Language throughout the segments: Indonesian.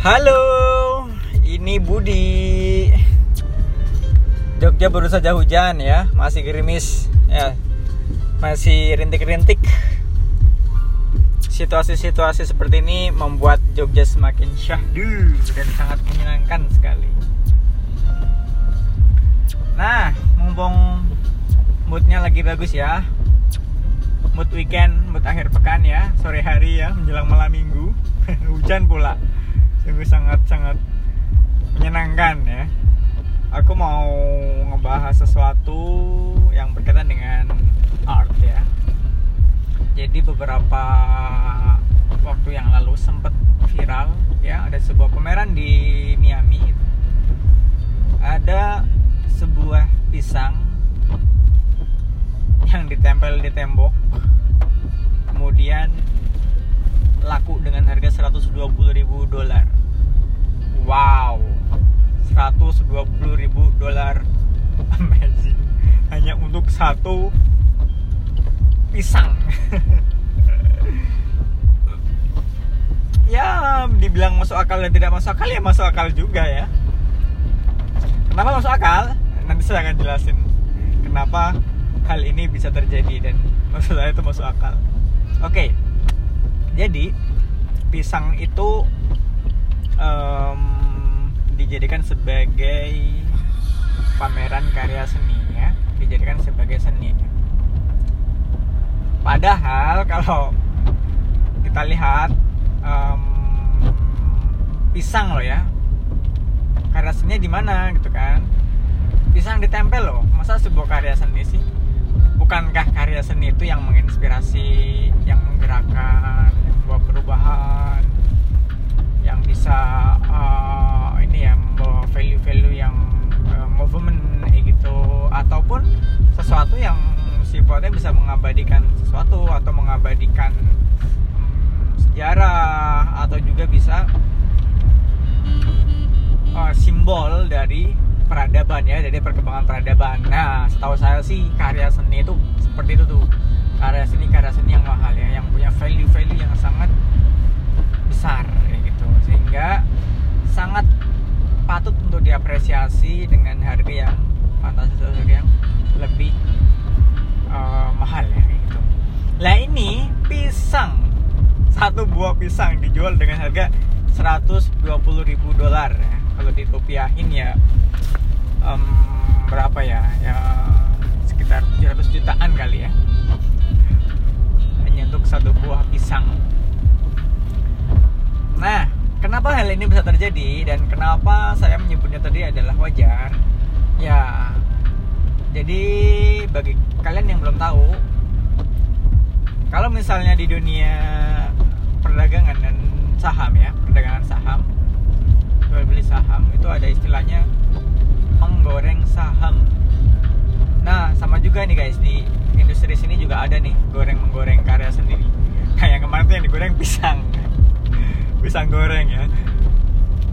Halo, ini Budi. Jogja baru saja hujan ya, masih gerimis ya, masih rintik-rintik. Situasi-situasi seperti ini membuat Jogja semakin syahdu dan sangat menyenangkan sekali. Nah, mumpung moodnya lagi bagus ya, mood weekend, mood akhir pekan ya, sore hari ya, menjelang malam minggu, hujan pula sungguh sangat-sangat menyenangkan ya. Aku mau ngebahas sesuatu yang berkaitan dengan art ya. Jadi beberapa waktu yang lalu sempat viral ya ada sebuah pameran di Miami. Ada sebuah pisang yang ditempel di tembok satu pisang. ya, dibilang masuk akal dan tidak masuk akal ya masuk akal juga ya. Kenapa masuk akal? Nanti saya akan jelasin kenapa hal ini bisa terjadi dan maksud saya itu masuk akal. Oke, jadi pisang itu um, dijadikan sebagai pameran karya seni dijadikan sebagai seni. Padahal kalau kita lihat um, pisang loh ya, karya seni di mana gitu kan? Pisang ditempel loh, masa sebuah karya seni sih? Bukankah karya seni itu yang menginspirasi, yang menggerakkan, yang membawa perubahan, yang bisa uh, ini ya membawa value-value yang uh, ataupun sesuatu yang sifatnya bisa mengabadikan sesuatu atau mengabadikan um, sejarah atau juga bisa uh, simbol dari peradaban ya dari perkembangan peradaban. Nah setahu saya sih karya seni itu seperti itu tuh. Karya seni karya seni yang mahal ya yang punya value value yang sangat besar ya gitu. Sehingga sangat patut untuk diapresiasi dengan harga yang fantastis harga yang lebih uh, mahal ya gitu. Lah ini pisang. Satu buah pisang dijual dengan harga 120.000 dolar ya. Kalau dirupiahin ya um, berapa ya? Ya sekitar 700 jutaan kali ya. Hanya untuk satu buah pisang. Nah kenapa hal ini bisa terjadi dan kenapa saya menyebutnya tadi adalah wajar ya jadi bagi kalian yang belum tahu kalau misalnya di dunia perdagangan dan saham ya perdagangan saham jual beli saham itu ada istilahnya menggoreng saham. Nah, sama juga nih guys di industri sini juga ada nih goreng menggoreng karya sendiri. Kayak kemarin tuh yang digoreng pisang, pisang goreng ya.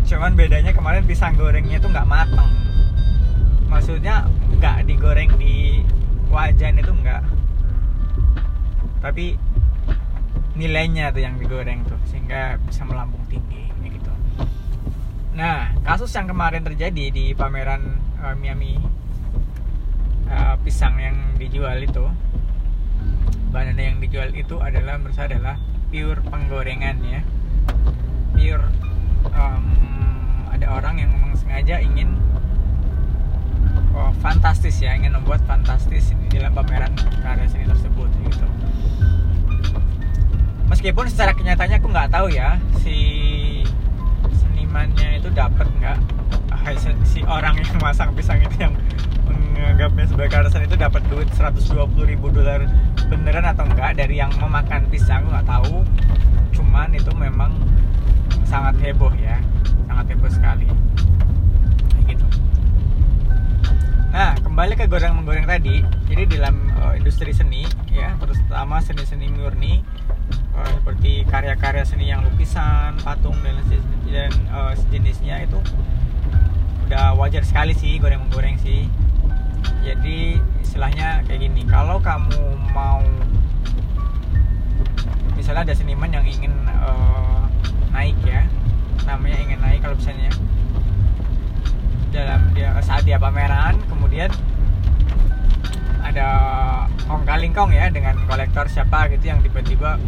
Cuman bedanya kemarin pisang gorengnya tuh nggak matang. Maksudnya nggak digoreng di wajan itu nggak. Tapi nilainya tuh yang digoreng tuh sehingga bisa melambung tinggi gitu. Nah, kasus yang kemarin terjadi di pameran uh, Miami uh, pisang yang dijual itu, banana yang dijual itu adalah menurut saya adalah pure penggorengan ya, pure um, ada orang yang memang sengaja ingin oh, fantastis ya, ingin membuat fantastis di dalam pameran karya seni tersebut gitu. Meskipun secara kenyataannya aku nggak tahu ya si senimannya itu dapat nggak? Si orang yang masang pisang itu yang menganggapnya sebagai karyawan itu dapat duit 120 ribu dolar. Beneran atau enggak dari yang memakan pisang nggak tahu. Cuman itu memang sangat heboh ya sangat heboh sekali. Gitu nah kembali ke goreng menggoreng tadi. Jadi dalam uh, industri seni ya terutama seni-seni murni uh, seperti karya-karya seni yang lukisan patung dan dan uh, sejenisnya itu udah wajar sekali sih goreng menggoreng sih. Jadi istilahnya kayak gini kalau kamu mau misalnya ada seniman yang ingin uh, naik ya namanya ingin absennya dalam dia saat dia pameran kemudian ada kong kaling kong ya dengan kolektor siapa gitu yang tiba-tiba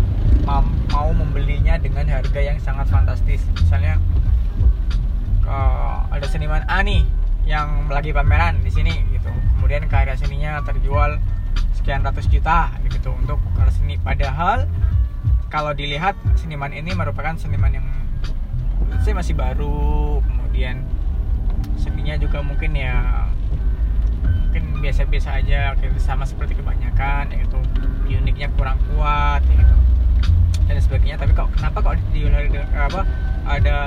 mau, membelinya dengan harga yang sangat fantastis. Misalnya uh, ada seniman A nih yang lagi pameran di sini gitu. Kemudian karya seninya terjual sekian ratus juta gitu untuk karya seni. Padahal kalau dilihat seniman ini merupakan seniman yang saya masih baru kemudian seninya juga mungkin ya mungkin biasa-biasa aja gitu, sama seperti kebanyakan yaitu uniknya kurang kuat gitu. Dan sebagainya. Tapi kok kenapa kok dijual apa ada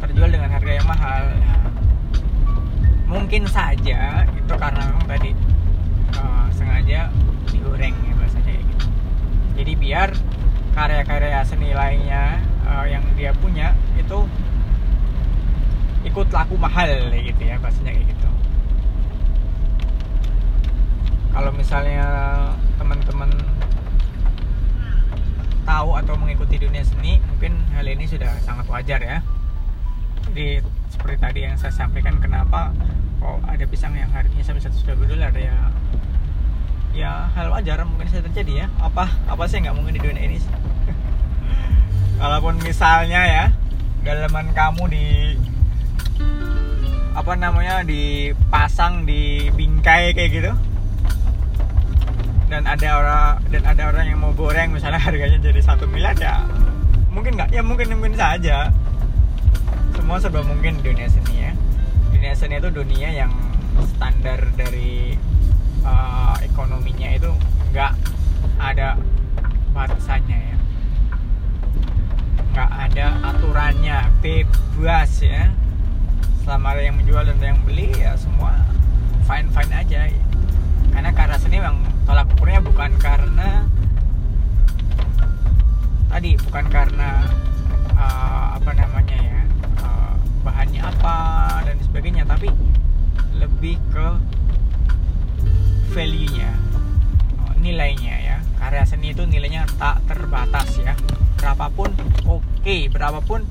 terjual dengan harga yang mahal? Ya, mungkin saja itu karena memang tadi uh, sengaja digoreng ya bahasanya gitu. Jadi biar karya-karya seni lainnya uh, yang dia punya ikut laku mahal gitu ya bahasanya kayak gitu. Kalau misalnya teman-teman tahu atau mengikuti dunia seni mungkin hal ini sudah sangat wajar ya. Jadi seperti tadi yang saya sampaikan kenapa kok ada pisang yang harganya sampai 120 dolar ya? Ya hal wajar mungkin saya terjadi ya. Apa apa sih nggak mungkin di dunia ini? Kalaupun misalnya ya dalaman kamu di apa namanya dipasang di bingkai kayak gitu. Dan ada orang dan ada orang yang mau goreng misalnya harganya jadi satu miliar ya mungkin nggak? Ya mungkin mungkin saja. Semua serba mungkin di dunia seni ya. Dunia seni itu dunia yang standar dari uh, ekonominya itu nggak ada batasannya ya. Nggak ada aturannya bebas ya ada yang menjual dan ada yang beli ya semua fine fine aja. Karena karya seni memang tolak ukurnya bukan karena tadi bukan karena uh, apa namanya ya uh, bahannya apa dan sebagainya tapi lebih ke value nya uh, nilainya ya. Karya seni itu nilainya tak terbatas ya. Berapapun oke. Okay, berapapun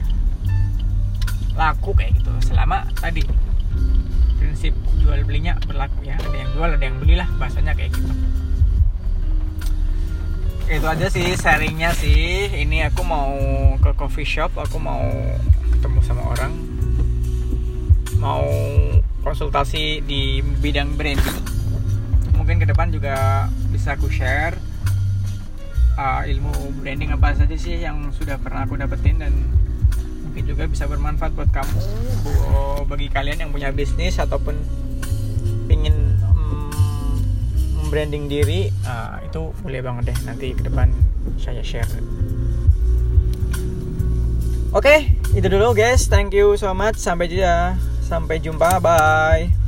laku kayak gitu. Selama tadi prinsip jual belinya berlaku ya. Ada yang jual ada yang belilah bahasanya kayak gitu. Itu aja sih sharingnya sih. Ini aku mau ke coffee shop aku mau ketemu sama orang. Mau konsultasi di bidang branding mungkin ke depan juga bisa aku share uh, ilmu branding apa saja sih yang sudah pernah aku dapetin dan mungkin juga bisa bermanfaat buat kamu bagi kalian yang punya bisnis ataupun ingin membranding diri uh, itu boleh banget deh nanti ke depan saya share. Oke okay, itu dulu guys. Thank you so much. Sampai jumpa sampai jumpa. Bye